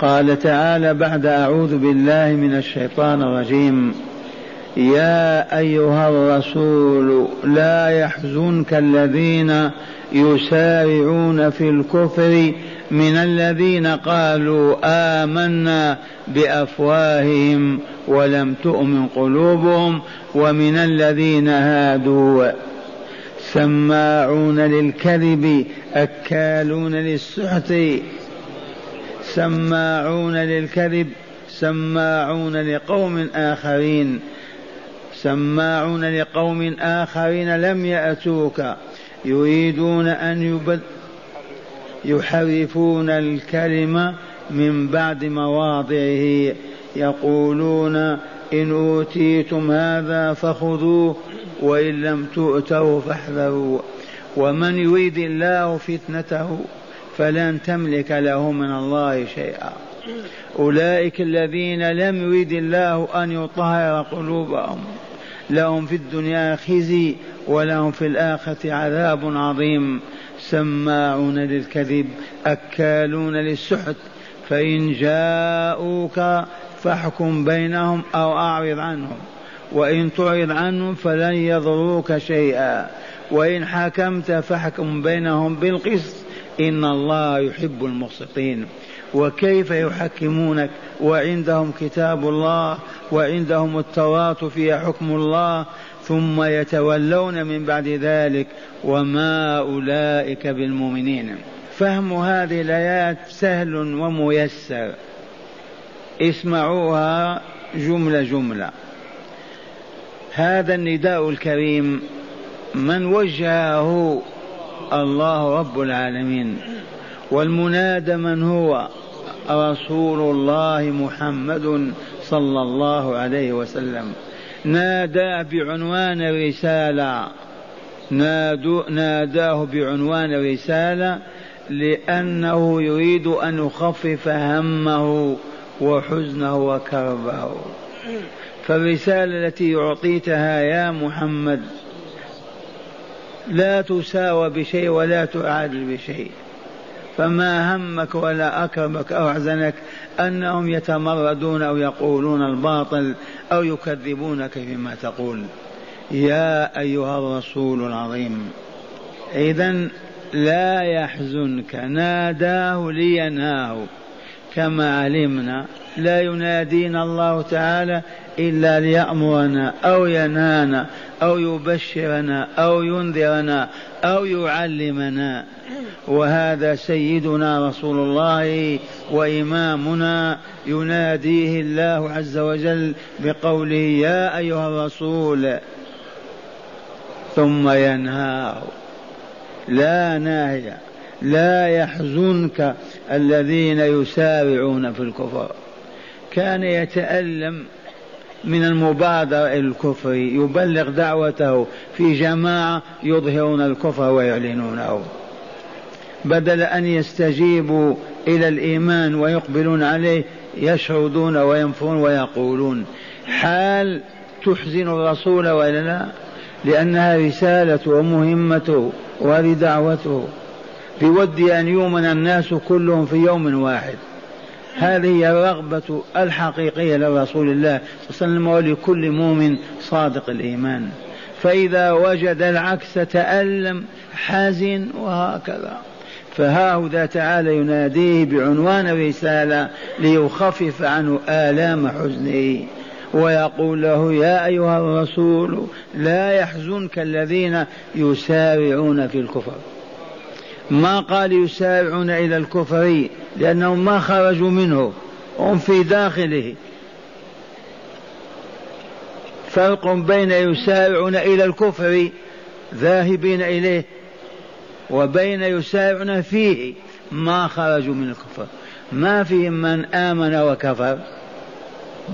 قال تعالى بعد أعوذ بالله من الشيطان الرجيم. يا أيها الرسول لا يحزنك الذين يسارعون في الكفر من الذين قالوا آمنا بأفواههم ولم تؤمن قلوبهم ومن الذين هادوا. سماعون للكذب أكالون للسحت سماعون للكذب سماعون لقوم آخرين. سماعون لقوم آخرين لم يأتوك. يريدون أن يبد يحرفون الكلمة من بعد مواضعه. يقولون إن أوتيتم هذا فخذوه وإن لم تؤتوا فاحذروا. ومن يريد الله فتنته فلن تملك له من الله شيئا. أولئك الذين لم يريد الله أن يطهر قلوبهم. لهم في الدنيا خزي ولهم في الآخرة عذاب عظيم. سماعون للكذب أكالون للسحت. فإن جاءوك فاحكم بينهم أو أعرض عنهم. وإن تعرض عنهم فلن يضروك شيئا. وإن حكمت فاحكم بينهم بالقسط. إن الله يحب المقسطين وكيف يحكمونك؟ وعندهم كتاب الله وعندهم التوراة فيها حكم الله ثم يتولون من بعد ذلك. وما أولئك بالمؤمنين. فهم هذه الآيات سهل وميسر. اسمعوها جملة جملة. هذا النداء الكريم من وجهه الله رب العالمين. والمنادى من هو؟ رسول الله محمد صلى الله عليه وسلم. نادى بعنوان رسالة. ناداه بعنوان رسالة لأنه يريد أن يخفف همه وحزنه وكربه. فالرسالة التي أعطيتها يا محمد لا تساوى بشيء ولا تعادل بشيء. فما همك ولا أكرمك أو أحزنك أنهم يتمردون أو يقولون الباطل أو يكذبونك فيما تقول. يا أيها الرسول العظيم إذا لا يحزنك ناداه لينهاه كما علمنا لا ينادينا الله تعالى إلا ليأمرنا أو ينهانا أو يبشرنا أو ينذرنا أو يعلمنا. وهذا سيدنا رسول الله وإمامنا يناديه الله عز وجل بقوله يا أيها الرسول ثم ينهاه. لا ناهي لا يحزنك الذين يسارعون في الكفر. كان يتألم من المبادرة إلى الكفر يبلغ دعوته. في جماعة يظهرون الكفر ويعلنونه. بدل أن يستجيبوا إلى الإيمان ويقبلون عليه يشردون وينفرون ويقولون. حال تحزن الرسول وإلا لا؟ لأنها رسالته ومهمته وهذه دعوته بودي أن يؤمن الناس كلهم في يوم واحد. هذه هي الرغبة الحقيقية لرسول الله صلى الله عليه وسلم ولكل مؤمن صادق الإيمان. فإذا وجد العكس تألم حزن وهكذا. فها تعالى يناديه بعنوان رسالة ليخفف عنه آلام حزنه. ويقول له يا أيها الرسول لا يحزنك الذين يسارعون في الكفر. ما قال يسارعون إلى الكفر لأنهم ما خرجوا منه هم في داخله. فرق بين يسارعون إلى الكفر ذاهبين إليه وبين يسارعون فيه ما خرجوا من الكفر. ما فيهم من آمن وكفر.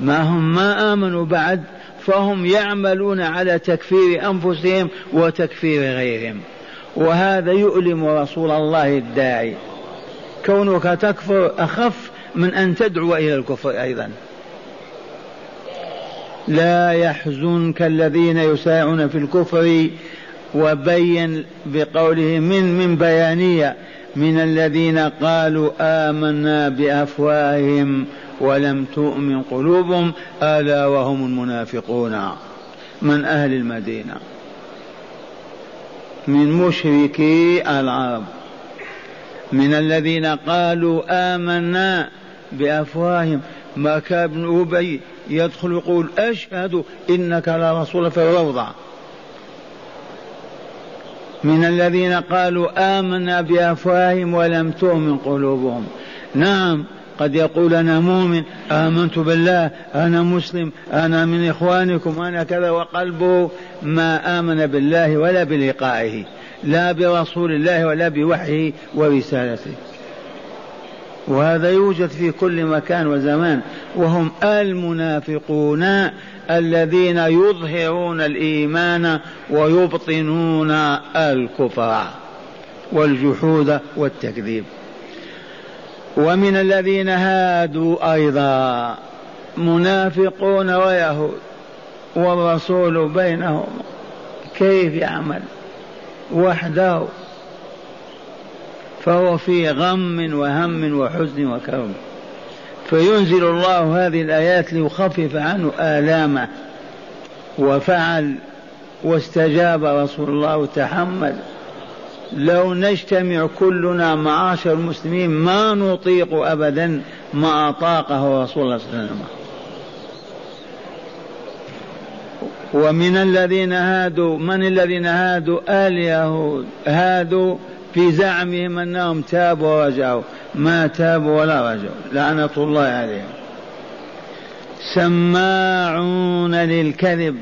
ما هم ما آمنوا بعد فهم يعملون على تكفير أنفسهم وتكفير غيرهم. وهذا يؤلم رسول الله الداعي. كونك تكفر أخف من أن تدعو إلى الكفر أيضا. لا يحزنك الذين يسارعون في الكفر وبين بقوله من من بيانية من الذين قالوا آمنا بأفواههم ولم تؤمن قلوبهم ألا وهم المنافقون من أهل المدينة. من مشركي العرب. من الذين قالوا آمنا بأفواههم. ما كان ابن أبي يدخل يقول أشهد إنك لرسول في الروضة من الذين قالوا آمنا بأفواههم ولم تؤمن قلوبهم. نعم. قد يقول أنا مؤمن آمنت بالله أنا مسلم أنا من إخوانكم أنا كذا وقلبه ما آمن بالله ولا بلقائه لا برسول الله ولا بوحيه ورسالته وهذا يوجد في كل مكان وزمان وهم المنافقون الذين يظهرون الإيمان ويبطنون الكفر والجحود والتكذيب. ومن الذين هادوا أيضا منافقون ويهود والرسول بينهم كيف يعمل؟ وحده فهو في غم وهم وحزن وكرب فينزل الله هذه الآيات ليخفف عنه آلامه وفعل واستجاب رسول الله وتحمل لو نجتمع كلنا معاشر المسلمين ما نطيق أبدا ما أطاقه رسول الله صلى الله عليه وسلم. ومن الذين هادوا من الذين هادوا؟ اليهود هادوا في زعمهم أنهم تابوا ورجعوا. ما تابوا ولا رجعوا. لعنة الله عليهم. سماعون للكذب.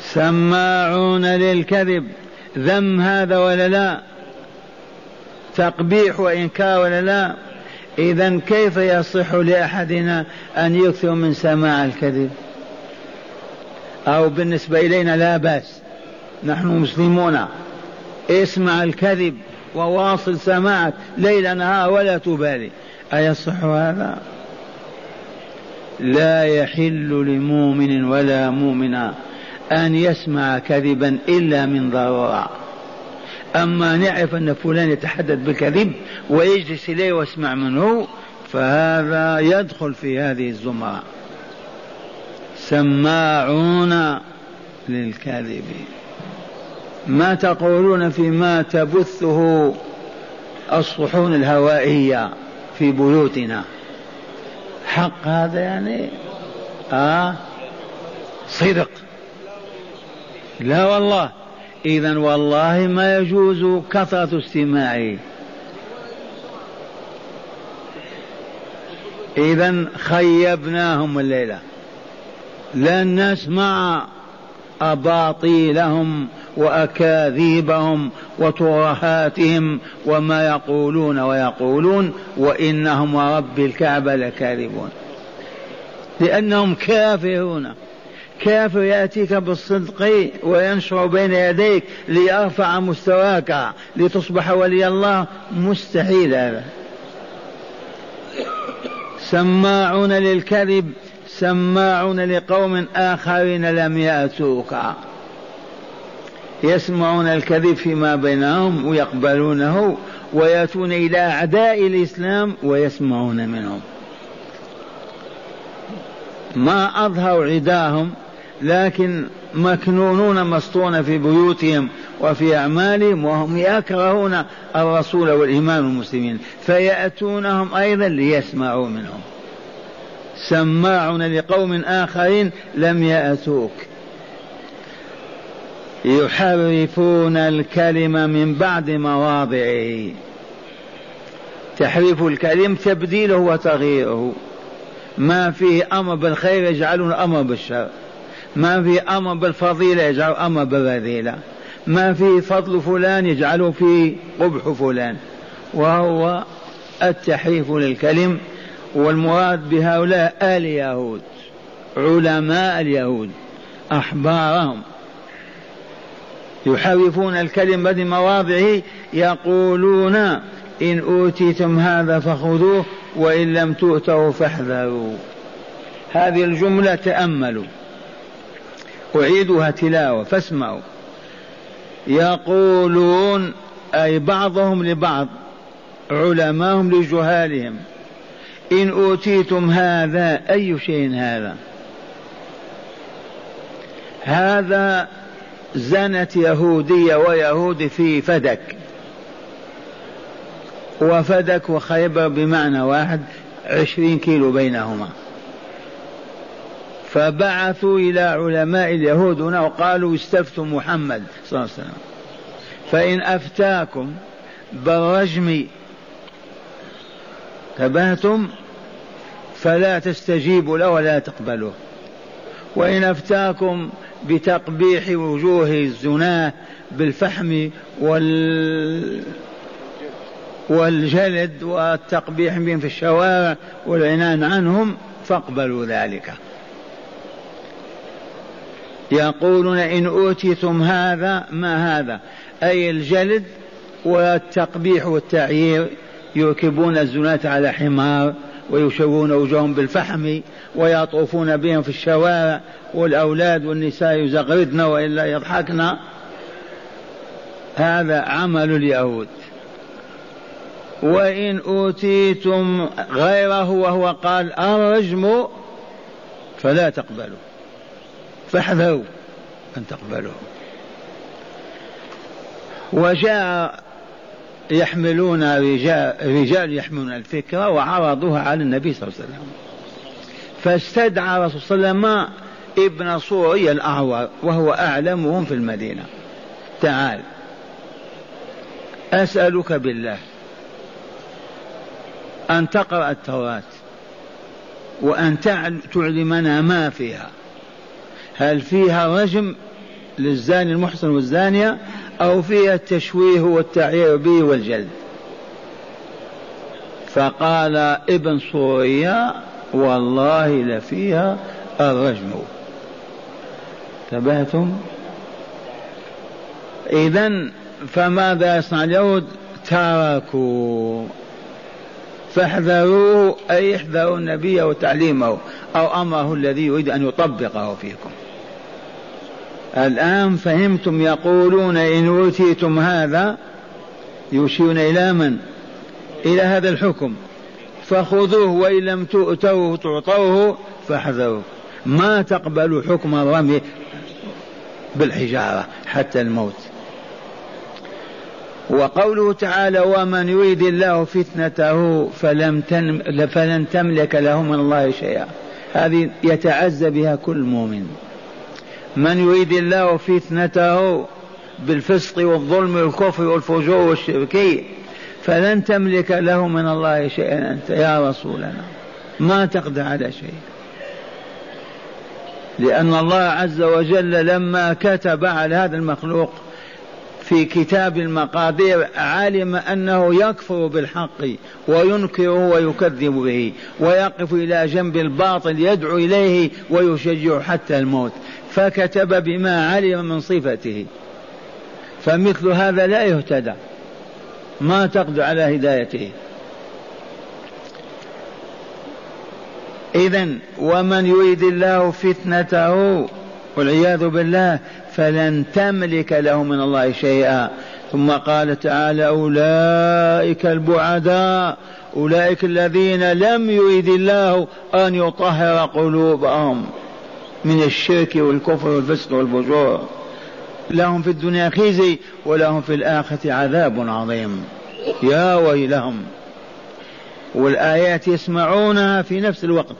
سماعون للكذب. ذم هذا ولا لا؟ تقبيح وإنكار ولا لا؟ إذا كيف يصح لأحدنا أن يكثر من سماع الكذب؟ أو بالنسبة إلينا لا بأس. نحن مسلمون. اسمع الكذب وواصل سماعك. ليل نهار ولا تبالي. أيصح هذا؟ لا يحل لمؤمن ولا مؤمنة أن يسمع كذبا إلا من ضرورة. أما نعرف أن فلان يتحدث بالكذب ويجلس إليه واسمع منه فهذا يدخل في هذه الزمرة. سماعون للكذب. ما تقولون فيما تبثه الصحون الهوائية في بيوتنا؟ حق هذا يعني؟ آه؟ صدق. لا والله. إذا والله ما يجوز كثرة استماعه إذا خيبناهم الليلة. لن نسمع أباطيلهم وأكاذيبهم وترهاتهم وما يقولون ويقولون وإنهم ورب الكعبة لكاذبون. لأنهم كافرون. كافر يأتيك بالصدق وينشر بين يديك ليرفع مستواك لتصبح ولي الله مستحيل هذا سماعون للكذب سماعون لقوم آخرين لم يأتوك. يسمعون الكذب فيما بينهم ويقبلونه ويأتون إلى أعداء الإسلام ويسمعون منهم. ما أظهروا عداهم لكن مكنونون مسطون في بيوتهم وفي أعمالهم وهم يكرهون الرسول والإمام المسلمين فيأتونهم أيضا ليسمعوا منهم. سماعون لقوم آخرين لم يأتوك. يحرفون الكلمة من بعد مواضعه. تحريف الكلم تبديله وتغييره. ما فيه أمر بالخير يجعلون أمر بالشر. ما فيه أمر بالفضيلة يجعل أمر بالرذيلة ما فيه فضل فلان يجعله فيه قبح فلان. وهو التحريف للكلم والمراد بهؤلاء اليهود علماء اليهود أحبارهم. يحرفون الكلمة بمواضعه يقولون إن أوتيتم هذا فخذوه وإن لم تؤتوا فاحذروا. هذه الجملة تأملوا. أعيدها تلاوة فاسمعوا. يقولون أي بعضهم لبعض علماهم لجهالهم. إن أوتيتم هذا أي شيء هذا؟ هذا زنت يهودية ويهود في فدك. وفدك وخيبر بمعنى واحد عشرين كيلو بينهما. فبعثوا إلى علماء اليهود هنا وقالوا استفتوا محمد صلى الله عليه وسلم. فإن أفتاكم بالرجم تبهتم فلا تستجيبوا له ولا تقبلوه. وإن أفتاكم بتقبيح وجوه الزناة بالفحم وال والجلد والتقبيح بهم في الشوارع والعنان عنهم فاقبلوا ذلك. يقولون إن أوتيتم هذا ما هذا؟ أي الجلد والتقبيح والتعيير يركبون الزناة على حمار ويشوون وجوههم بالفحم ويطوفون بهم في الشوارع والأولاد والنساء يزغردن وإلا يضحكن. هذا عمل اليهود. وإن أوتيتم غيره وهو قال الرجم فلا تقبلوا. فاحذروا أن تقبلوا. وجاء يحملون رجال, رجال يحملون الفكرة وعرضوها على النبي صلى الله عليه وسلم. فاستدعى رسول صلى الله عليه وسلم ابن صوري الأعور وهو أعلمهم في المدينة. تعال. أسألك بالله أن تقرأ التوراة وأن تعلمنا ما فيها. هل فيها رجم للزاني المحسن والزانية أو فيها التشويه والتعيير به والجلد؟ فقال ابن صوريا والله لفيها الرجم. انتبهتم؟ إذا فماذا يصنع اليهود؟ تركوا. فاحذروه أي احذروا النبي وتعليمه أو أمره الذي يريد أن يطبقه فيكم. الآن فهمتم يقولون إن أوتيتم هذا يشيرون إلى من؟ إلى هذا الحكم. فخذوه وإن لم تؤتوه تعطوه فاحذروا ما تقبلوا حكم الرمي بالحجارة حتى الموت. وقوله تعالى ومن يريد الله فتنته فلم تنم فلن تملك له من الله شيئا هذه يتعزى بها كل مؤمن. من يريد الله فتنته بالفسق والظلم والكفر والفجور والشرك فلن تملك له من الله شيئا. أنت يا رسولنا ما تقدر على شيء. لأن الله عز وجل لما كتب على هذا المخلوق في كتاب المقادير علم أنه يكفر بالحق وينكره ويكذب به ويقف إلى جنب الباطل يدعو إليه ويشجع حتى الموت. فكتب بما علم من صفته. فمثل هذا لا يهتدى. ما تقدر على هدايته. إذا ومن يريد الله فتنته والعياذ بالله فلن تملك له من الله شيئا. ثم قال تعالى أولئك البعداء أولئك الذين لم يريد الله أن يطهر قلوبهم. من الشرك والكفر والفسق والفجور. لهم في الدنيا خزي ولهم في الآخرة عذاب عظيم. يا ويلهم. والآيات يسمعونها في نفس الوقت.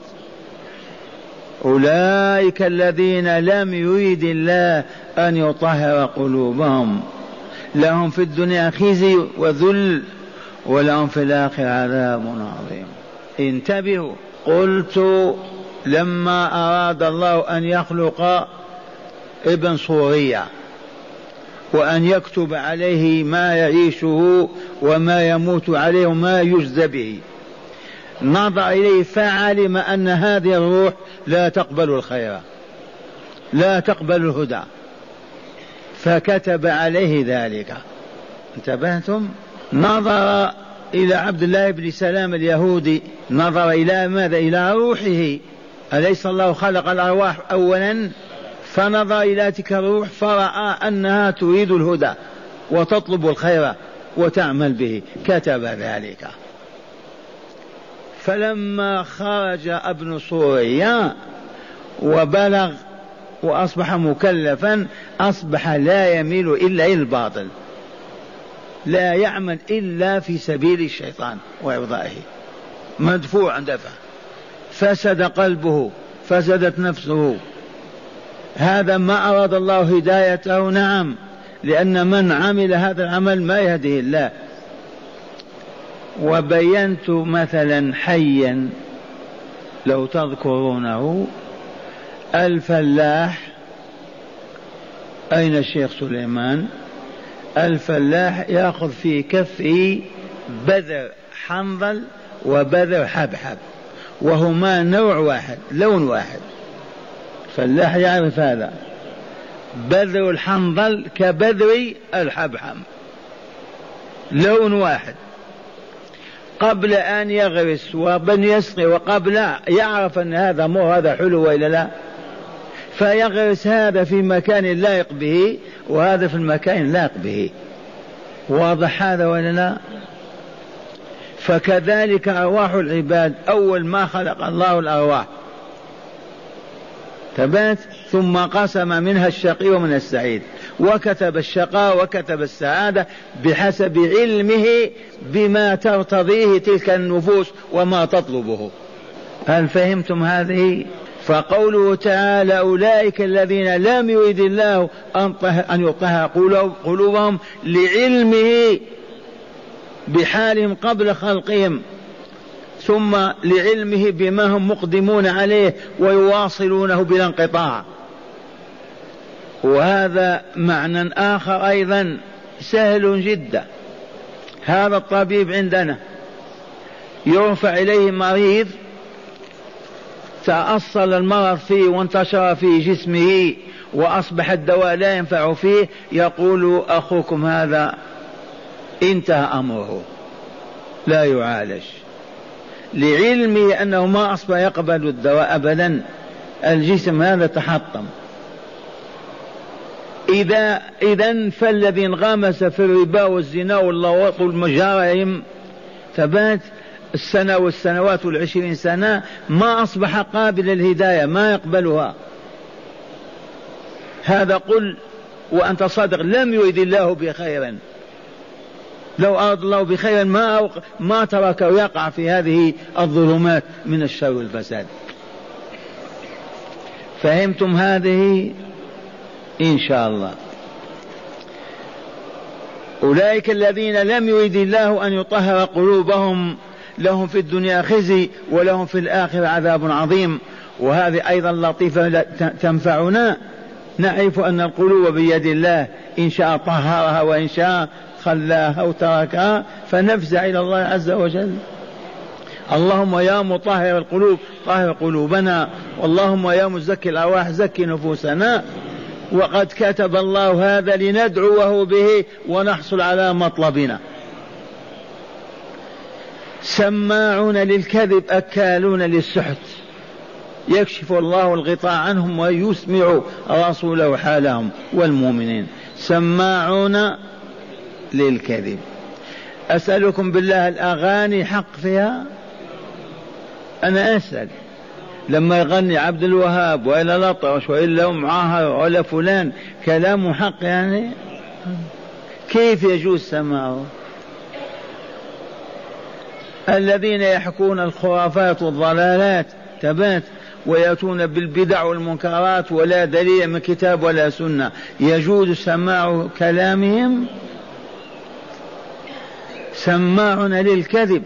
أولئك الذين لم يريد الله أن يطهر قلوبهم. لهم في الدنيا خزي وذل ولهم في الآخرة عذاب عظيم. انتبهوا. قلت لما أراد الله أن يخلق ابن صورية وأن يكتب عليه ما يعيشه وما يموت عليه وما يجزى به. نظر إليه فعلم أن هذه الروح لا تقبل الخير لا تقبل الهدى. فكتب عليه ذلك. انتبهتم؟ نظر إلى عبد الله بن سلام اليهودي. نظر إلى ماذا؟ إلى روحه. أليس الله خلق الأرواح أولا؟ فنظر إلى تلك الروح فرأى أنها تريد الهدى وتطلب الخير وتعمل به. كتب ذلك. فلما خرج ابن صوريا وبلغ وأصبح مكلفا أصبح لا يميل إلا إلى الباطل. لا يعمل إلا في سبيل الشيطان وإرضائه. مدفوع دفع. فسد قلبه فسدت نفسه. هذا ما أراد الله هدايته نعم لأن من عمل هذا العمل ما يهده الله. وبينت مثلا حيا لو تذكرونه الفلاح أين الشيخ سليمان؟ الفلاح يأخذ في كفه بذر حنظل وبذر حبحب. وهما نوع واحد لون واحد. فلاح يعرف هذا. بذر الحنظل كبذر الحبحب لون واحد. قبل أن يغرس وبن يسقي وقبل يعرف أن هذا مو هذا حلو وإلا لا. فيغرس هذا في مكان لائق به وهذا في المكان لائق به. واضح هذا ولا لا؟ فكذلك أرواح العباد أول ما خلق الله الأرواح. ثبات ثم قسم منها الشقي ومن السعيد. وكتب الشقاء وكتب السعادة بحسب علمه بما ترتضيه تلك النفوس وما تطلبه. هل فهمتم هذه؟ فقوله تعالى أولئك الذين لم يرد الله أن يطهر قلوبهم لعلمه بحالهم قبل خلقهم ثم لعلمه بما هم مقدمون عليه ويواصلونه بلا انقطاع. وهذا معنى آخر أيضا سهل جدا. هذا الطبيب عندنا يرفع إليه مريض تأصل المرض فيه وانتشر في جسمه وأصبح الدواء لا ينفع فيه يقول أخوكم هذا انتهى أمره. لا يعالج. لعلمه أنه ما أصبح يقبل الدواء أبدا. الجسم هذا تحطم. إذا إذا فالذي انغمس في الربا والزنا واللواط والمجارم ثبات السنة والسنوات والعشرين سنة ما أصبح قابل للهداية ما يقبلها. هذا قل وأنت صادق لم يرد الله بخيرا. لو أراد الله بخيرا ما ما تركه يقع في هذه الظلمات من الشر والفساد. فهمتم هذه؟ إن شاء الله. أولئك الذين لم يرد الله أن يطهر قلوبهم لهم في الدنيا خزي ولهم في الآخرة عذاب عظيم. وهذه أيضا لطيفة تنفعنا. نعرف أن القلوب بيد الله. إن شاء طهرها وإن شاء خلاها أو تركها فنفزع إلى الله عز وجل. اللهم يا مطهر القلوب طهر قلوبنا. اللهم يا مزكي الأرواح زكي نفوسنا. وقد كتب الله هذا لندعوه به ونحصل على مطلبنا. سماعون للكذب أكالون للسحت. يكشف الله الغطاء عنهم ويسمع رسوله حالهم والمؤمنين. سماعون للكذب. أسألكم بالله الأغاني حق فيها؟ أنا أسأل. لما يغني عبد الوهاب وإلى لطرش وإلا أم عاهر ولا فلان كلامه حق يعني؟ كيف يجوز سماعه؟ الذين يحكون الخرافات والضلالات تبات ويأتون بالبدع والمنكرات ولا دليل من كتاب ولا سنة يجوز سماع كلامهم؟ سماعون للكذب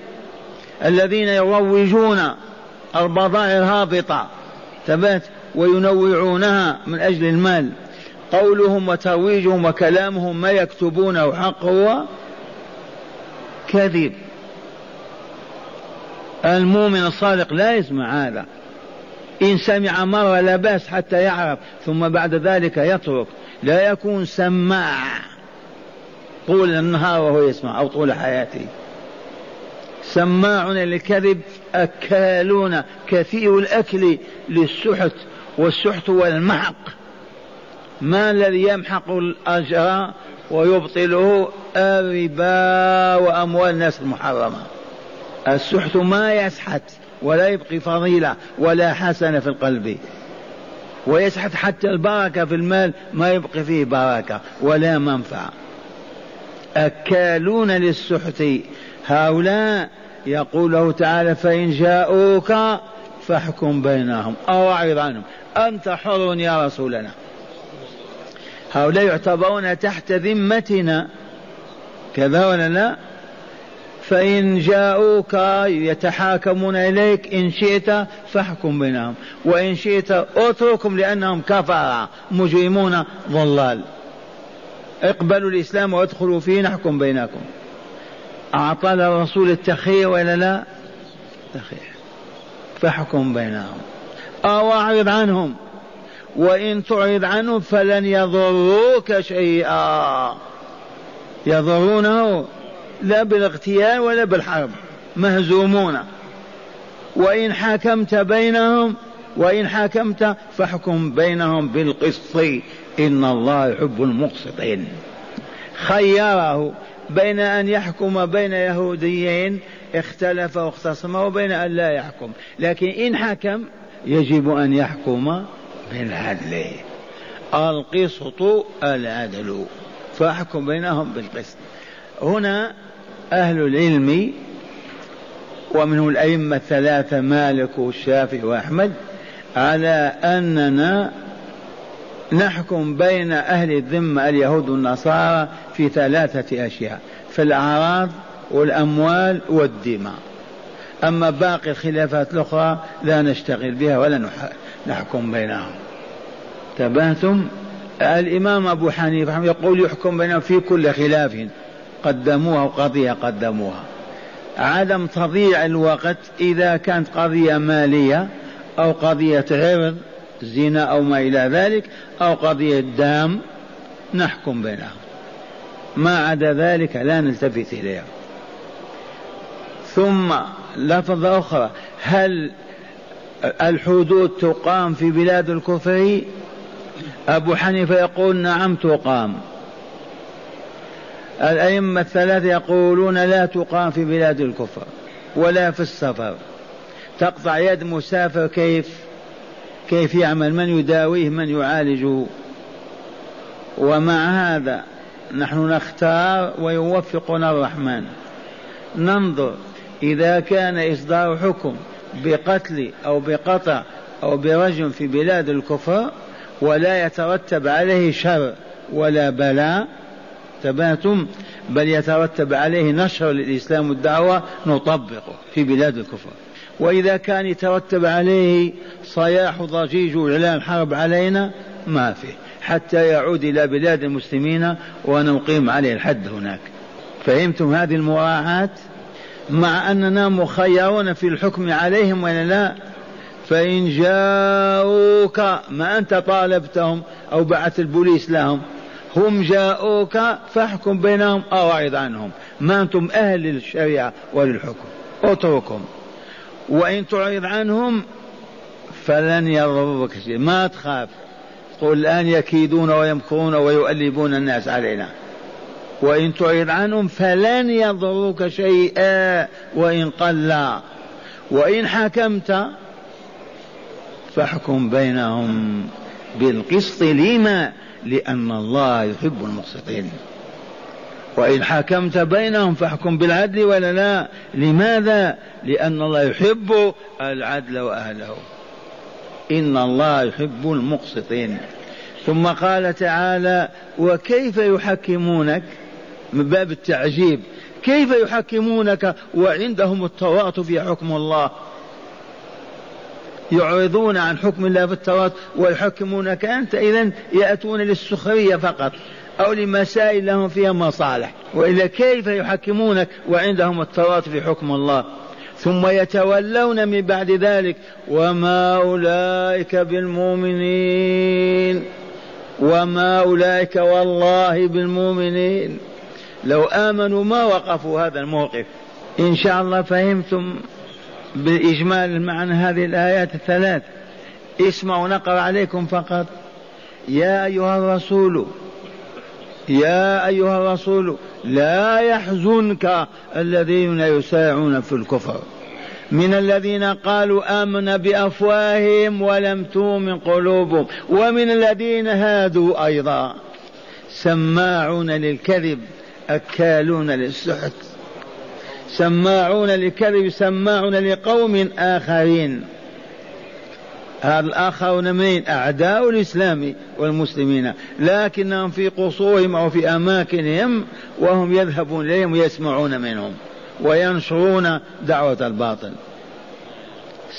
الذين يروجون البضائع الهابطة تبات وينوعونها من أجل المال. قولهم وترويجهم وكلامهم ما يكتبونه حق هو كذب. المؤمن الصادق لا يسمع هذا. إن سمع مرة لا بأس حتى يعرف ثم بعد ذلك يترك. لا يكون سماع. طول النهار وهو يسمع أو طول حياته. سماعون للكذب أكالون كثير الأكل للسحت والسحت والمحق ما الذي يمحق الأجر ويبطله؟ الربا وأموال الناس المحرمة. السحت ما يسحت ولا يبقي فضيلة ولا حسنة في القلب. ويسحت حتى البركة في المال ما يبقي فيه بركة ولا منفعة. أكالون للسحت. هؤلاء يقول له تعالى فإن جاءوك فاحكم بينهم أو أعرض عنهم. أنت حر يا رسولنا. هؤلاء يعتبرون تحت ذمتنا. كذا ولا لا؟ فإن جاءوك يتحاكمون إليك إن شئت فاحكم بينهم. وإن شئت اتركهم لأنهم كفر مجرمون ضلال. اقبلوا الإسلام وادخلوا فيه نحكم بينكم. أعطى الرسول التخير ولا لا؟ تخير فاحكم بينهم. أو أعرض عنهم. وإن تعرض عنهم فلن يضروك شيئا. يضرونه لا بالاغتيال ولا بالحرب. مهزومون. وإن حكمت بينهم وإن حكمت فاحكم بينهم بالقسط. إن الله يحب المقسطين. خيره بين أن يحكم بين يهوديين اختلف واختصم وبين أن لا يحكم. لكن إن حكم يجب أن يحكم بالعدل القسط العدل فاحكم بينهم بالقسط. هنا أهل العلم ومنهم الأئمة الثلاثة مالك والشافعي وأحمد على أننا نحكم بين أهل الذمة اليهود والنصارى في ثلاثة أشياء في الأعراض والأموال والدماء. أما باقي الخلافات الأخرى لا نشتغل بها ولا نحكم بينهم. تبهتم الإمام أبو حنيفة يقول يحكم بينهم في كل خلاف قدموها وقضية قدموها. عدم تضييع الوقت إذا كانت قضية مالية أو قضية عرض زنا أو ما إلى ذلك أو قضية دام نحكم بينهم. ما عدا ذلك لا نلتفت إليها. ثم لفظة أخرى هل الحدود تقام في بلاد الكفر؟ أبو حنيفة يقول نعم تقام. الأئمة الثلاثة يقولون لا تقام في بلاد الكفر ولا في السفر. تقطع يد مسافر كيف كيف يعمل؟ من يداويه؟ من يعالجه؟ ومع هذا نحن نختار ويوفقنا الرحمن. ننظر إذا كان إصدار حكم بقتل أو بقطع أو برجم في بلاد الكفر ولا يترتب عليه شر ولا بلاء تباتم بل يترتب عليه نشر للإسلام والدعوة نطبقه في بلاد الكفر. وإذا كان يترتب عليه صياح ضجيج وإعلان حرب علينا ما فيه حتى يعود إلى بلاد المسلمين ونقيم عليه الحد هناك. فهمتم هذه المراعاة؟ مع أننا مخيرون في الحكم عليهم ولا لا؟ فإن جاءوك ما أنت طالبتهم أو بعث البوليس لهم. هم جاءوك فاحكم بينهم أو أعرض عنهم. ما أنتم أهل للشريعة وللحكم. اتركهم. وإن تعرض عنهم فلن يضرك شيء. ما تخاف. قل الآن يكيدون ويمكرون ويؤلبون الناس علينا. وإن تعرض عنهم فلن يضروك شيئا وإن قل. وإن حكمت فاحكم بينهم بالقسط لما؟ لأن الله يحب المقسطين. وإن حكمت بينهم فاحكم بالعدل ولا لا. لماذا؟ لأن الله يحب العدل وأهله. إن الله يحب المقسطين. ثم قال تعالى وكيف يحكمونك؟ من باب التعجيب. كيف يحكمونك؟ وعندهم التواطؤ في حكم الله. يعرضون عن حكم الله في التوراة ويحكمونك أنت إذا يأتون للسخرية فقط. أو لمسائل لهم فيها مصالح. وإلا كيف يحكمونك؟ وعندهم التوراة في حكم الله. ثم يتولون من بعد ذلك وما أولئك بالمؤمنين. وما أولئك والله بالمؤمنين. لو آمنوا ما وقفوا هذا الموقف. إن شاء الله فهمتم بإجمال المعنى هذه الآيات الثلاث. اسمعوا نقرأ عليكم فقط. يا أيها الرسول يا أيها الرسول لا يحزنك الذين يسارعون في الكفر. من الذين قالوا آمن بأفواههم ولم تؤمن قلوبهم ومن الذين هادوا أيضا. سماعون للكذب أكالون للسحت. سماعون للكذب سماعون لقوم آخرين. الآخرون من أعداء الإسلام والمسلمين لكنهم في قصورهم أو في أماكنهم وهم يذهبون إليهم ويسمعون منهم وينشرون دعوة الباطل.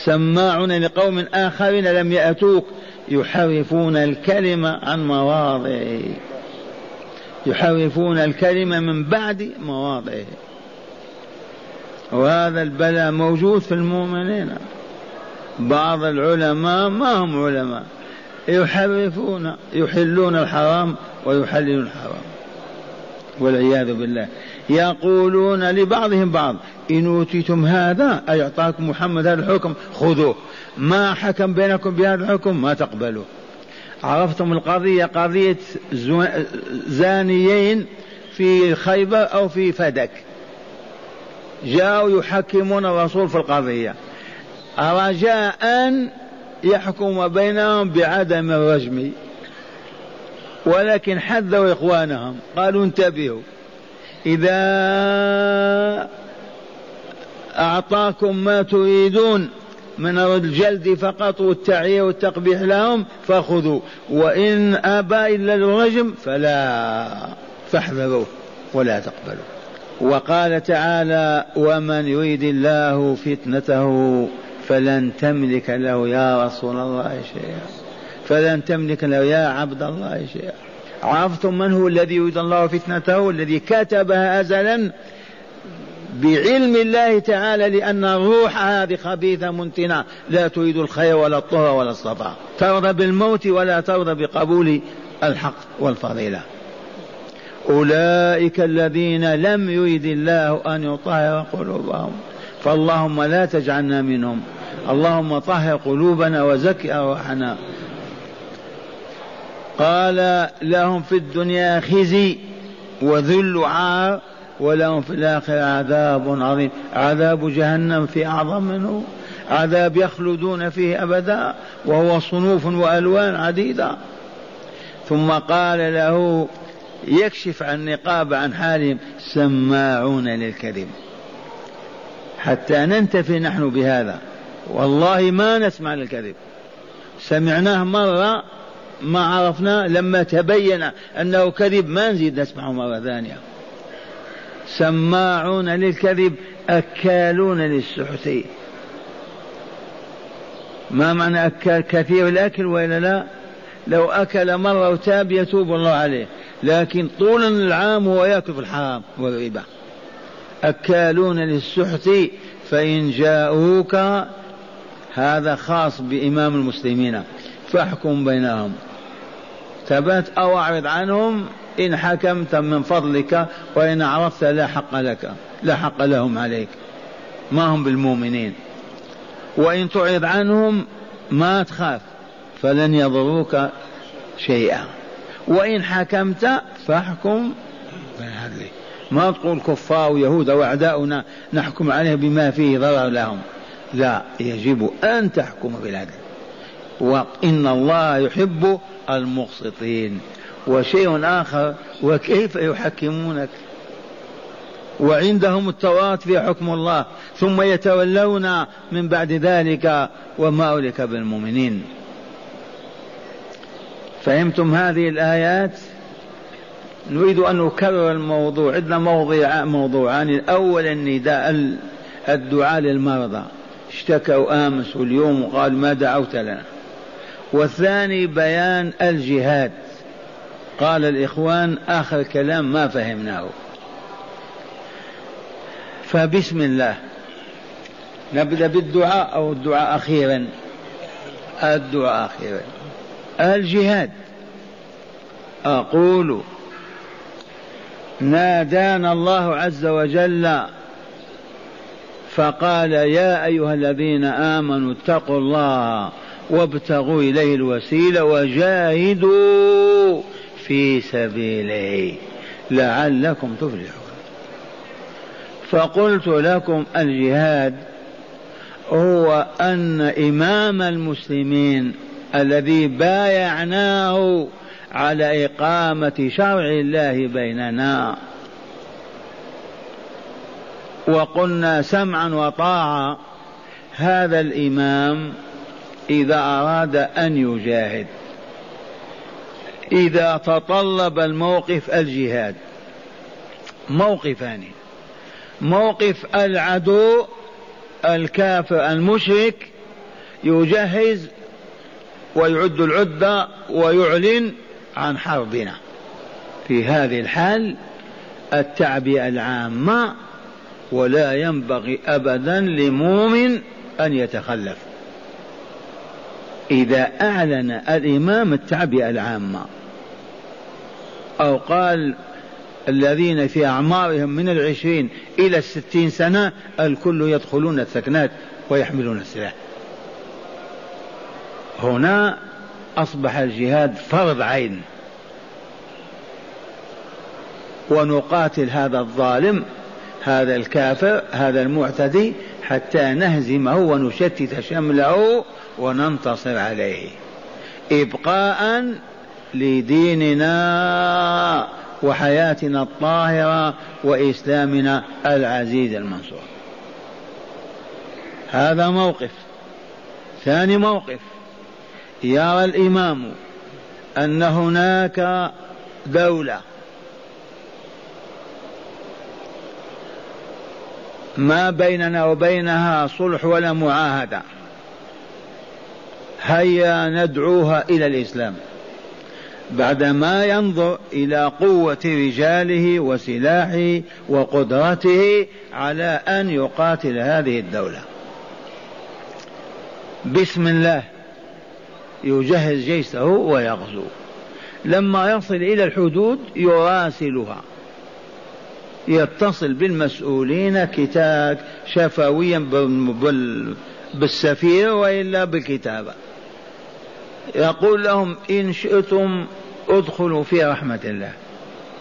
سماعون لقوم آخرين لم يأتوك يحرفون الكلمة عن مواضعه. يحرفون الكلمة من بعد مواضعه. وهذا البلاء موجود في المؤمنين. بعض العلماء ما هم علماء. يحرفون يحلون الحرام ويحللون الحرام. والعياذ بالله. يقولون لبعضهم بعض إن أوتيتم هذا أي أعطاكم محمد هذا الحكم خذوه. ما حكم بينكم بهذا الحكم؟ ما تقبلوه عرفتم القضية قضية زانيين في خيبر أو في فدك. جاءوا يحكمون الرسول في القضية. رجاء يحكم بينهم بعدم الرجم. ولكن حذروا إخوانهم. قالوا انتبهوا. إذا أعطاكم ما تريدون من الجلد فقط والتعيير والتقبيح لهم فخذوا. وإن أبى إلا الرجم فلا فاحذروه ولا تقبلوا. وقال تعالى ومن يريد الله فتنته فلن تملك له يا رسول الله شيئا. فلن تملك له يا عبد الله شيئا. عرفتم من هو الذي يريد الله فتنته؟ الذي كتبها أزلا؟ بعلم الله تعالى لأن الروح هذه خبيثة منتنة. لا تريد الخير ولا الطهر ولا الصفاء ترضى بالموت ولا ترضى بقبول الحق والفضيلة. أولئك الذين لم يريد الله أن يطهر قلوبهم. فاللهم لا تجعلنا منهم. اللهم طهر قلوبنا وزك أرواحنا قال لهم في الدنيا خزي وذل عار ولهم في الآخرة عذاب عظيم. عذاب جهنم في أعظم منه. عذاب يخلدون فيه أبدا وهو صنوف وألوان عديدة. ثم قال له يكشف عن نقاب عن حالهم سماعون للكذب. حتى ننتفي نحن بهذا. والله ما نسمع للكذب. سمعناه مرة ما عرفنا لما تبين أنه كذب ما نزيد نسمعه مرة ثانية. سماعون للكذب أكالون للسحت. ما معنى أكال؟ كثير الأكل وإلا لا؟ لو أكل مرة وتاب يتوب الله عليه. لكن طول العام هو يأكل في الحرام والربا. أكالون للسحت فإن جاءوك هذا خاص بإمام المسلمين. فاحكم بينهم. ثبت أو أعرض عنهم إن حكمت من فضلك وإن عرفت لا حق لك لا حق لهم عليك. ما هم بالمؤمنين. وإن تعرض عنهم ما تخاف فلن يضروك شيئا. وإن حكمت فاحكم ما تقول كفار ويهود وأعداؤنا نحكم عليه بما فيه ضرر لهم. لا يجب أن تحكم بالعدل وإن الله يحب المقسطين. وشيء آخر وكيف يحكمونك؟ وعندهم التوراة في حكم الله ثم يتولون من بعد ذلك وما أولك بالمؤمنين. فهمتم هذه الآيات؟ نريد أن نكرر الموضوع. عندنا موضوع موضوعان. الأول النداء الدعاء للمرضى. اشتكوا امس واليوم وقال ما دعوت لنا. والثاني بيان الجهاد. قال الإخوان آخر كلام ما فهمناه. فبسم الله. نبدأ بالدعاء أو الدعاء أخيرا؟ الدعاء أخيرا. الجهاد. أقول نادانا الله عز وجل فقال يا أيها الذين آمنوا اتقوا الله وابتغوا إليه الوسيلة وجاهدوا في سبيله لعلكم تفلحون. فقلت لكم الجهاد هو أن إمام المسلمين الذي بايعناه على إقامة شرع الله بيننا وقلنا سمعا وطاعة هذا الإمام إذا أراد أن يجاهد إذا تطلب الموقف الجهاد موقفان موقف العدو الكافر المشرك يجهز ويعد العدة ويعلن عن حربنا. في هذه الحال التعبئة العامة ولا ينبغي أبدا لمؤمن أن يتخلف. إذا أعلن الإمام التعبئة العامة أو قال الذين في أعمارهم من العشرين إلى الستين سنة الكل يدخلون السكنات ويحملون السلاح. هنا أصبح الجهاد فرض عين. ونقاتل هذا الظالم هذا الكافر هذا المعتدي حتى نهزمه ونشتت شمله وننتصر عليه. ابقاء لديننا وحياتنا الطاهرة وإسلامنا العزيز المنصور. هذا موقف. ثاني موقف. يرى الإمام أن هناك دولة ما بيننا وبينها صلح ولا معاهدة. هيا ندعوها إلى الإسلام. بعدما ينظر إلى قوة رجاله وسلاحه وقدرته على أن يقاتل هذه الدولة. بسم الله. يجهز جيشه ويغزو. لما يصل إلى الحدود يراسلها. يتصل بالمسؤولين كتاب شفويا بالسفير وإلا بالكتابة. يقول لهم إن شئتم ادخلوا في رحمة الله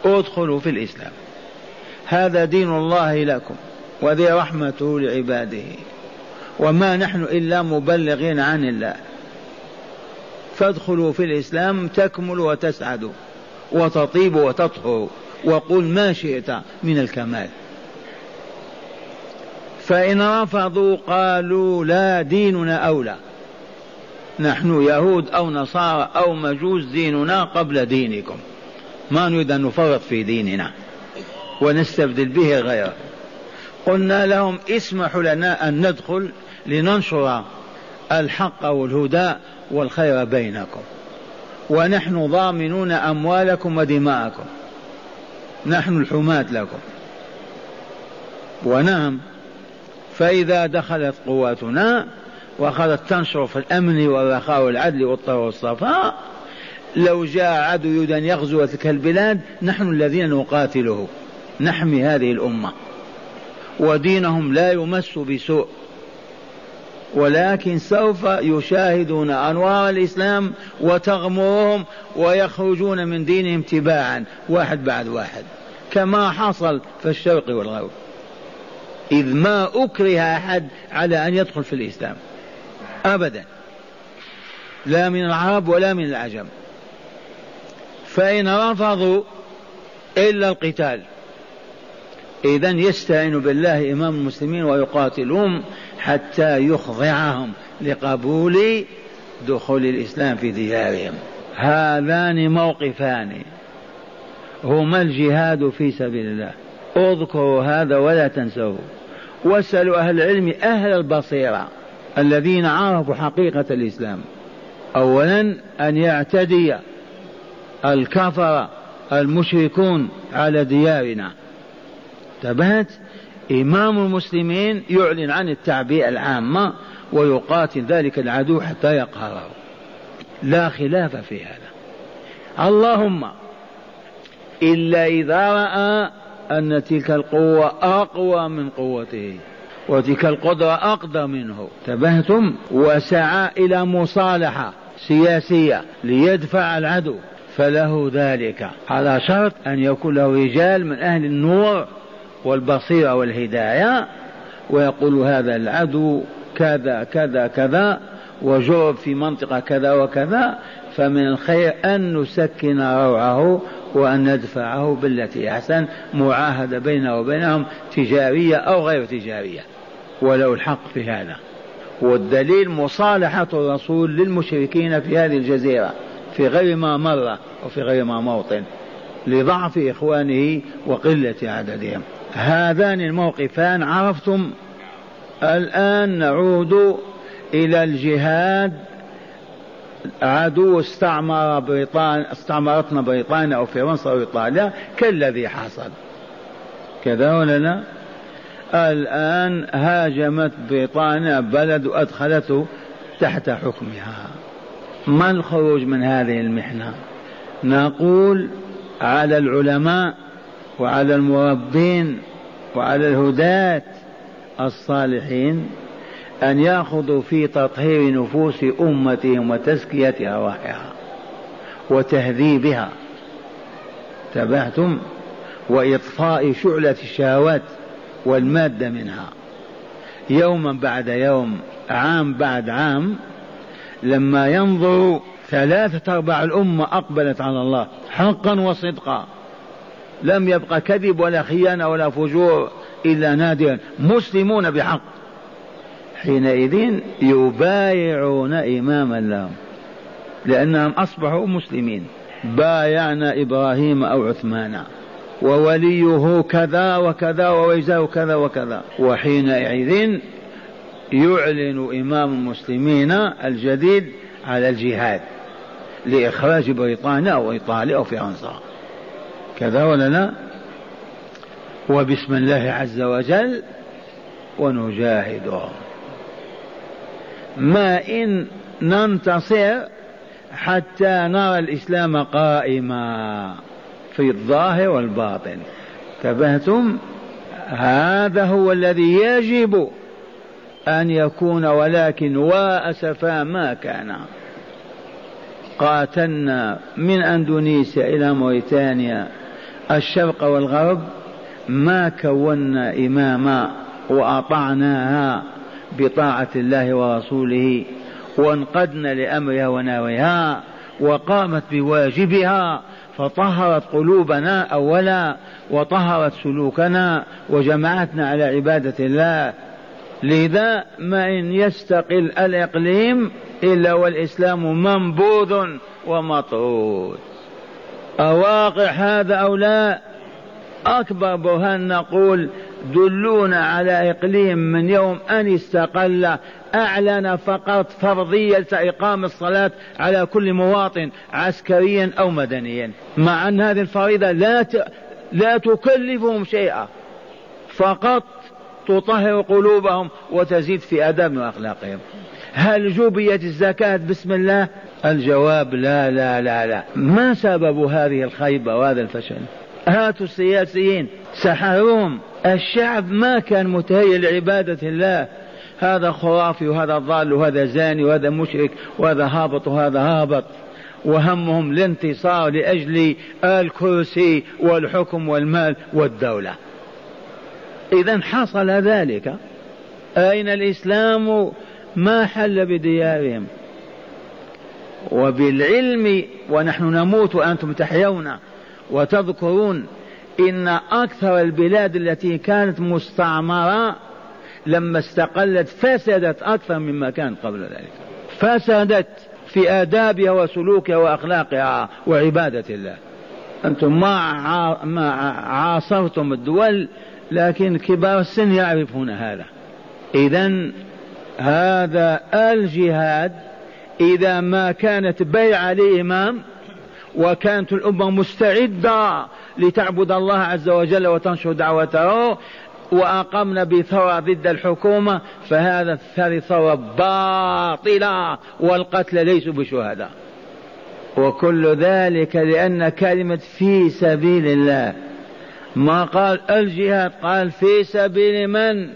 ادخلوا في الإسلام. هذا دين الله لكم وذي رحمته لعباده. وما نحن إلا مبلغين عن الله. فادخلوا في الإسلام تكملوا وتسعدوا وتطيبوا وتطهروا وقل ما شئت من الكمال. فإن رفضوا قالوا لا ديننا أولى. نحن يهود أو نصارى أو مجوس ديننا قبل دينكم. ما نريد أن نفرط في ديننا ونستبدل به غيره. قلنا لهم اسمحوا لنا أن ندخل لننشر الحق والهدى والخير بينكم. ونحن ضامنون أموالكم ودماءكم. نحن الحماة لكم. ونعم. فإذا دخلت قواتنا وأخذت تنشر في الأمن والرخاء والعدل والطهر والصفاء لو جاء عدو يريد أن يغزو تلك البلاد نحن الذين نقاتله. نحمي هذه الأمة. ودينهم لا يمس بسوء. ولكن سوف يشاهدون أنوار الإسلام وتغمرهم ويخرجون من دينهم تباعا واحد بعد واحد. كما حصل في الشرق والغرب. إذ ما أكره أحد على أن يدخل في الإسلام. أبدا. لا من العرب ولا من العجم. فإن رفضوا إلا القتال. إذا يستعين بالله إمام المسلمين ويقاتلهم حتى يخضعهم لقبول دخول الإسلام في ديارهم. هذان موقفان. هما الجهاد في سبيل الله. اذكروا هذا ولا تنسوه. واسألوا أهل العلم أهل البصيرة الذين عرفوا حقيقة الإسلام. أولا أن يعتدي الكفر المشركون على ديارنا. انتبهت؟ إمام المسلمين يعلن عن التعبئة العامة ويقاتل ذلك العدو حتى يقهره. لا خلاف في هذا. اللهم إلا إذا رأى أن تلك القوة أقوى من قوته وتلك القدرة أقدر منه. انتبهتم؟ وسعى إلى مصالحة سياسية ليدفع العدو. فله ذلك. على شرط أن يكون له رجال من أهل النور والبصيرة والهداية ويقول هذا العدو كذا كذا كذا وجرب في منطقة كذا وكذا فمن الخير أن نسكن روعه وأن ندفعه بالتي أحسن معاهدة بينه وبينهم تجارية أو غير تجارية. ولو الحق في هذا. والدليل مصالحة الرسول للمشركين في هذه الجزيرة في غير ما مر وفي غير ما موطن لضعف إخوانه وقلة عددهم. هذان الموقفان عرفتم الآن نعود إلى الجهاد. عدو استعمر بريطانيا استعمرتنا بريطانيا أو فرنسا أو إيطاليا كالذي حصل. كذا ولا لا؟ الآن هاجمت بريطانيا بلد وأدخلته تحت حكمها. ما الخروج من هذه المحنة؟ نقول على العلماء وعلى المربين وعلى الهداة الصالحين أن يأخذوا في تطهير نفوس أمتهم وتزكية أرواحها وتهذيبها. تبعتم وإطفاء شعلة الشهوات والمادة منها. يوما بعد يوم عام بعد عام لما ينظر ثلاثة أرباع الأمة أقبلت على الله حقا وصدقا. لم يبقى كذب ولا خيانة ولا فجور إلا نادرا. مسلمون بحق. حينئذ يبايعون إماما لهم. لأنهم أصبحوا مسلمين. بايعنا إبراهيم أو عثمان. ووليه كذا وكذا وويزاه كذا وكذا. وحينئذ يعلن إمام المسلمين الجديد على الجهاد. لإخراج بريطانيا أو إيطاليا أو فرنسا كذا ولا لا وبسم الله عز وجل ونجاهدهم ما إن ننتصر حتى نرى الإسلام قائما في الظاهر والباطن. انتبهتم؟ هذا هو الذي يجب أن يكون ولكن وأسفا ما كان. قاتلنا من أندونيسيا إلى موريتانيا. الشرق والغرب ما كونا إماما وأطعناها بطاعة الله ورسوله وانقدنا لأمرها وناويها وقامت بواجبها فطهرت قلوبنا أولا وطهرت سلوكنا وجمعتنا على عبادة الله. لذا ما إن يستقل الإقليم إلا والإسلام منبوذ ومطرود. أواقع هذا أو لا؟ أكبر برهان نقول دلونا على إقليم من يوم أن استقل أعلن فقط فرضية إقام الصلاة على كل مواطن عسكريا أو مدنيا. مع أن هذه الفريضة لا ت... لا تكلفهم شيئا فقط تطهر قلوبهم وتزيد في أدب وأخلاقهم. هل جبيت الزكاة؟ بسم الله. الجواب لا لا لا لا. ما سبب هذه الخيبة وهذا الفشل؟ هاتوا السياسيين سحروهم. الشعب ما كان متهيئ لعبادة الله. هذا خرافي وهذا ضال وهذا زاني وهذا مشرك وهذا هابط وهذا هابط. وهمهم الانتصار لأجل الكرسي والحكم والمال والدولة. إذا حصل ذلك. أين الإسلام؟ ما حل بديارهم. وبالعلم ونحن نموت وأنتم تحيون وتذكرون إن أكثر البلاد التي كانت مستعمرة لما استقلت فسدت أكثر مما كانت قبل ذلك. فسدت في آدابها وسلوكها وأخلاقها وعبادة الله. أنتم ما ما عاصرتم الدول لكن كبار السن يعرفون هذا. إذا هذا الجهاد إذا ما كانت بيعة لإمام وكانت الأمة مستعدة لتعبد الله عز وجل وتنشر دعوته وأقمنا بثورة ضد الحكومة فهذا هذه ثورة باطلة والقتل ليسوا بشهداء. وكل ذلك لأن كلمة في سبيل الله ما قال الجهاد قال في سبيل من؟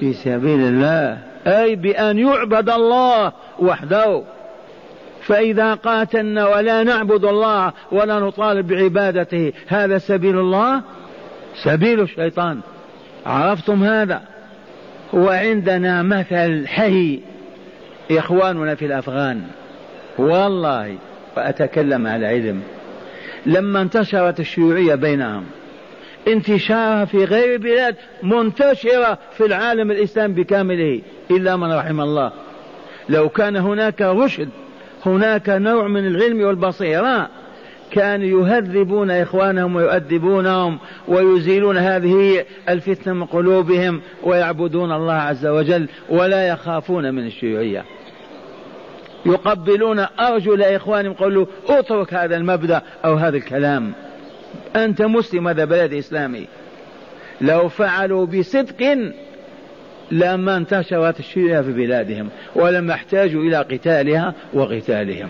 في سبيل الله أي بأن يعبد الله وحده. فإذا قاتلنا ولا نعبد الله ولا نطالب بعبادته هذا سبيل الله؟ سبيل الشيطان. عرفتم هذا؟ وعندنا مثل حي. إخواننا في الأفغان والله وأتكلم على علم. لما انتشرت الشيوعية بينهم انتشارها في غير البلاد منتشرة في العالم الإسلامي بكامله. إلا من رحم الله. لو كان هناك رشد هناك نوع من العلم والبصيرة كانوا يهذبون إخوانهم ويؤدبونهم ويزيلون هذه الفتنة من قلوبهم ويعبدون الله عز وجل ولا يخافون من الشيوعية. يقبلون أرجل إخوانهم يقولوا اترك هذا المبدأ أو هذا الكلام. أنت مسلم هذا بلد إسلامي. لو فعلوا بصدق لما انتشرت الشيعة في بلادهم ولم يحتاجوا إلى قتالها وقتالهم.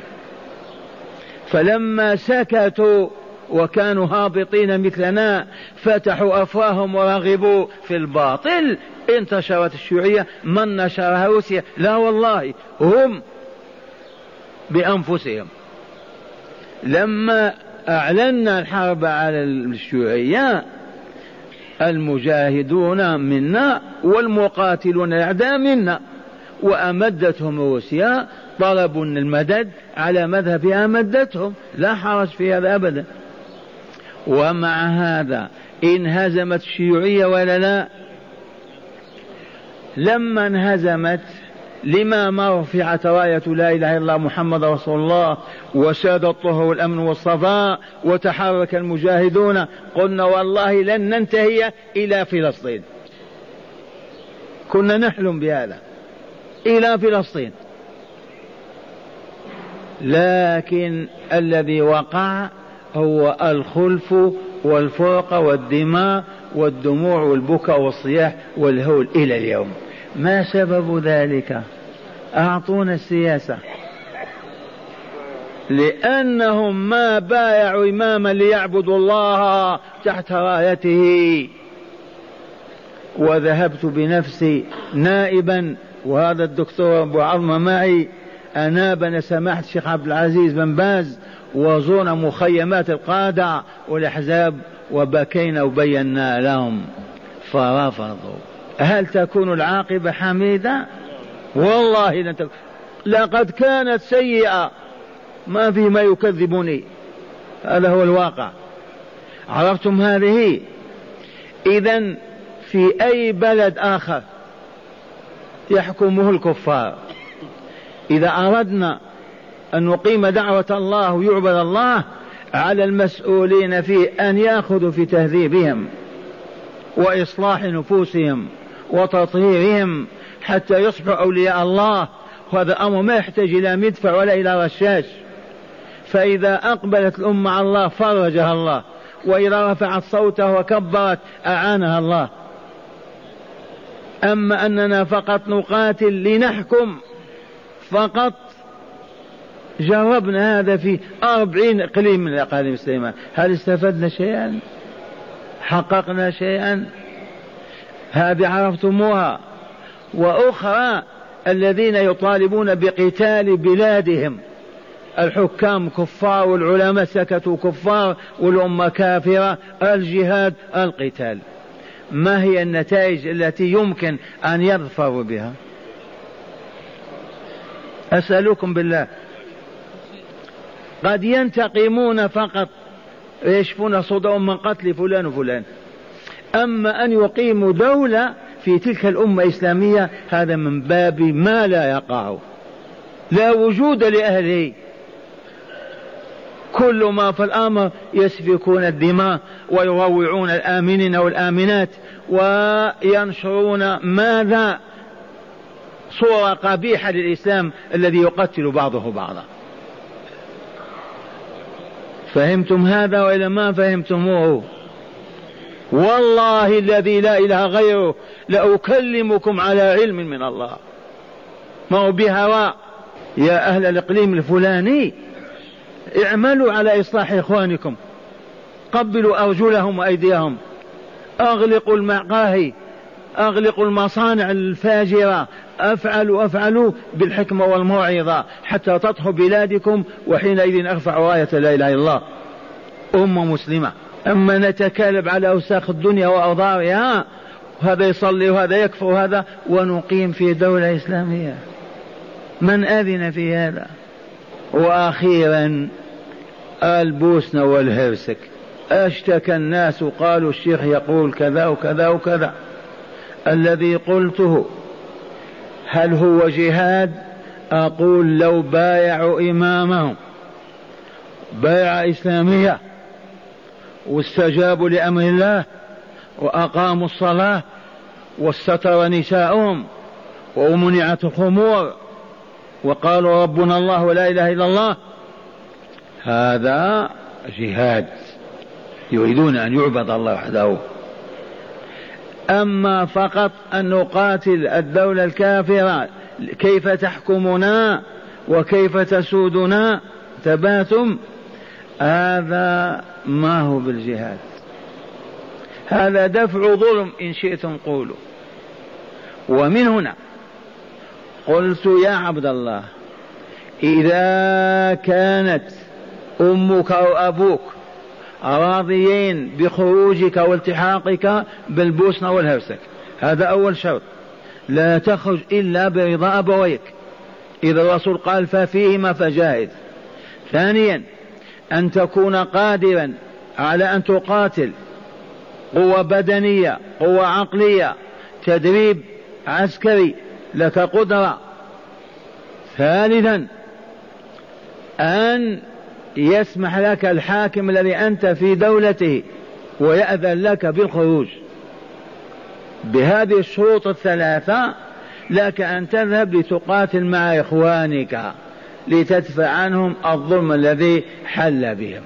فلما سكتوا وكانوا هابطين مثلنا فتحوا أفواههم ورغبوا في الباطل انتشرت الشيوعية من نشرها روسيا؟ لا والله هم بأنفسهم. لما أعلنا الحرب على الشيوعية. المجاهدون منا والمقاتلون الأعداء منا. وأمدتهم روسيا طلبوا المدد على مذهبها مدتهم لا حرج في هذا أبدا. ومع هذا انهزمت الشيوعية ولا لا لما انهزمت لما ما رفعت راية لا إله إلا الله محمد رسول الله وساد الطهر والأمن والصفاء وتحرك المجاهدون قلنا والله لن ننتهي إلى فلسطين. كنا نحلم بهذا إلى فلسطين. لكن الذي وقع هو الخلف والفرقة والدماء والدموع والبكاء والصياح والهول إلى اليوم. ما سبب ذلك؟ أعطونا السياسة. لأنهم ما بايعوا إماما ليعبدوا الله تحت رايته. وذهبت بنفسي نائبا وهذا الدكتور أبو عظمة معي. أنابنا سماحة الشيخ عبد العزيز بن باز وزورنا مخيمات القادة والأحزاب وبكينا وبينا لهم. فرفضوا هل تكون العاقبة حميدة؟ والله لن تكون لقد كانت سيئة. ما في ما يكذبني. هذا هو الواقع. عرفتم هذه؟ إذا في أي بلد آخر يحكمه الكفار. إذا أردنا أن نقيم دعوة الله ويعبد الله على المسؤولين فيه أن يأخذوا في تهذيبهم وإصلاح نفوسهم. وتطهيرهم حتى يصبحوا أولياء الله. وهذا أمر ما يحتاج إلى مدفع ولا إلى رشاش فإذا أقبلت الأمة على الله فرجها الله. وإذا رفعت صوتها وكبرت أعانها الله. أما أننا فقط نقاتل لنحكم فقط جربنا هذا في أربعين إقليم من الأقاليم الإسلامية هل استفدنا شيئا؟ حققنا شيئا؟ هذه عرفتموها. وأخرى الذين يطالبون بقتال بلادهم. الحكام كفار والعلماء سكتوا كفار والأمة كافرة. الجهاد القتال. ما هي النتائج التي يمكن أن يظفروا بها؟ أسألكم بالله. قد ينتقمون فقط يشفون صدورهم من قتل فلان وفلان. أما أن يقيموا دولة في تلك الأمة الإسلامية هذا من باب ما لا يقع. لا وجود لأهله كل ما في الأمر يسفكون الدماء ويروعون الآمنين والآمنات وينشرون ماذا؟ صورة قبيحة للإسلام الذي يقتل بعضه بعضا. فهمتم هذا وإلا ما فهمتموه؟ والله الذي لا إله غيره لأكلمكم على علم من الله. ما هو بهواء يا أهل الإقليم الفلاني اعملوا على إصلاح إخوانكم. قبلوا أرجلهم وأيديهم. أغلقوا المقاهي أغلقوا المصانع الفاجرة. أفعلوا أفعلوا بالحكمة والموعظة حتى تطهوا بلادكم وحينئذ أرفع راية لا إله إلا الله. أمة مسلمة. أما نتكالب على أوساخ الدنيا وأوضارها وهذا يصلي وهذا يكفر وهذا ونقيم في دولة إسلامية. من أذن في هذا؟ وأخيرا البوسنة والهرسك. اشتكى الناس وقالوا الشيخ يقول كذا وكذا وكذا. الذي قلته هل هو جهاد؟ أقول لو بايعوا إمامهم. بيعة إسلامية. واستجابوا لأمر الله وأقاموا الصلاة واستتر نساؤهم ومنعت الخمور وقالوا ربنا الله ولا إله إلا الله. هذا جهاد يريدون أن يعبد الله وحده. أما فقط أن نقاتل الدولة الكافرة كيف تحكمنا؟ وكيف تسودنا؟ تباتم هذا ما هو بالجهاد. هذا دفع ظلم إن شئتم قولوا. ومن هنا قلت يا عبد الله إذا كانت أمك أو أبوك راضيين بخروجك والتحاقك بالبوسنة والهرسك هذا أول شرط. لا تخرج إلا برضا أبويك. إذا الرسول قال ففيهما فجاهد. ثانيا أن تكون قادرا على أن تقاتل. قوة بدنية قوة عقلية تدريب عسكري لك قدرة. ثالثا أن يسمح لك الحاكم الذي أنت في دولته ويأذن لك بالخروج. بهذه الشروط الثلاثة لك أن تذهب لتقاتل مع إخوانك. لتدفع عنهم الظلم الذي حل بهم.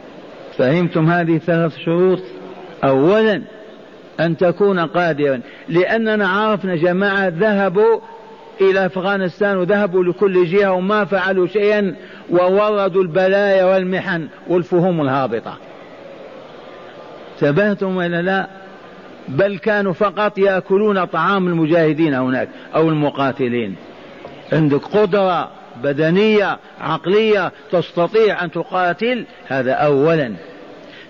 فهمتم هذه الثلاث شروط؟ أولا أن تكون قادرا لأننا عرفنا جماعة ذهبوا إلى أفغانستان وذهبوا لكل جهة وما فعلوا شيئا ووردوا البلايا والمحن والفهوم الهابطة. تبهتم ولا لا؟ بل كانوا فقط يأكلون طعام المجاهدين هناك أو المقاتلين. عندك قدرة بدنية عقلية تستطيع أن تقاتل؟ هذا أولا.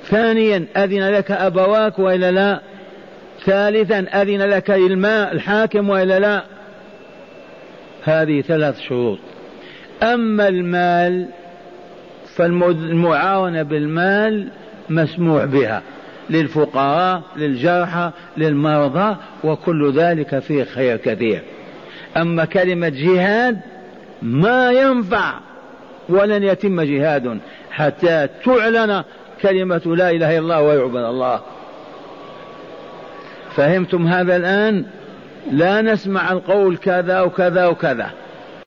ثانيا أذن لك أبواك وإلا لا؟ ثالثا أذن لك الماء الحاكم وإلا لا؟ هذه ثلاث شروط. أما المال فالمعاونة بالمال مسموح بها. للفقراء للجرحى للمرضى وكل ذلك فيه خير كثير. أما كلمة جهاد ما ينفع ولن يتم جهاد حتى تعلن كلمة لا إله إلا الله ويعبد الله. فهمتم هذا الآن؟ لا نسمع القول كذا وكذا وكذا.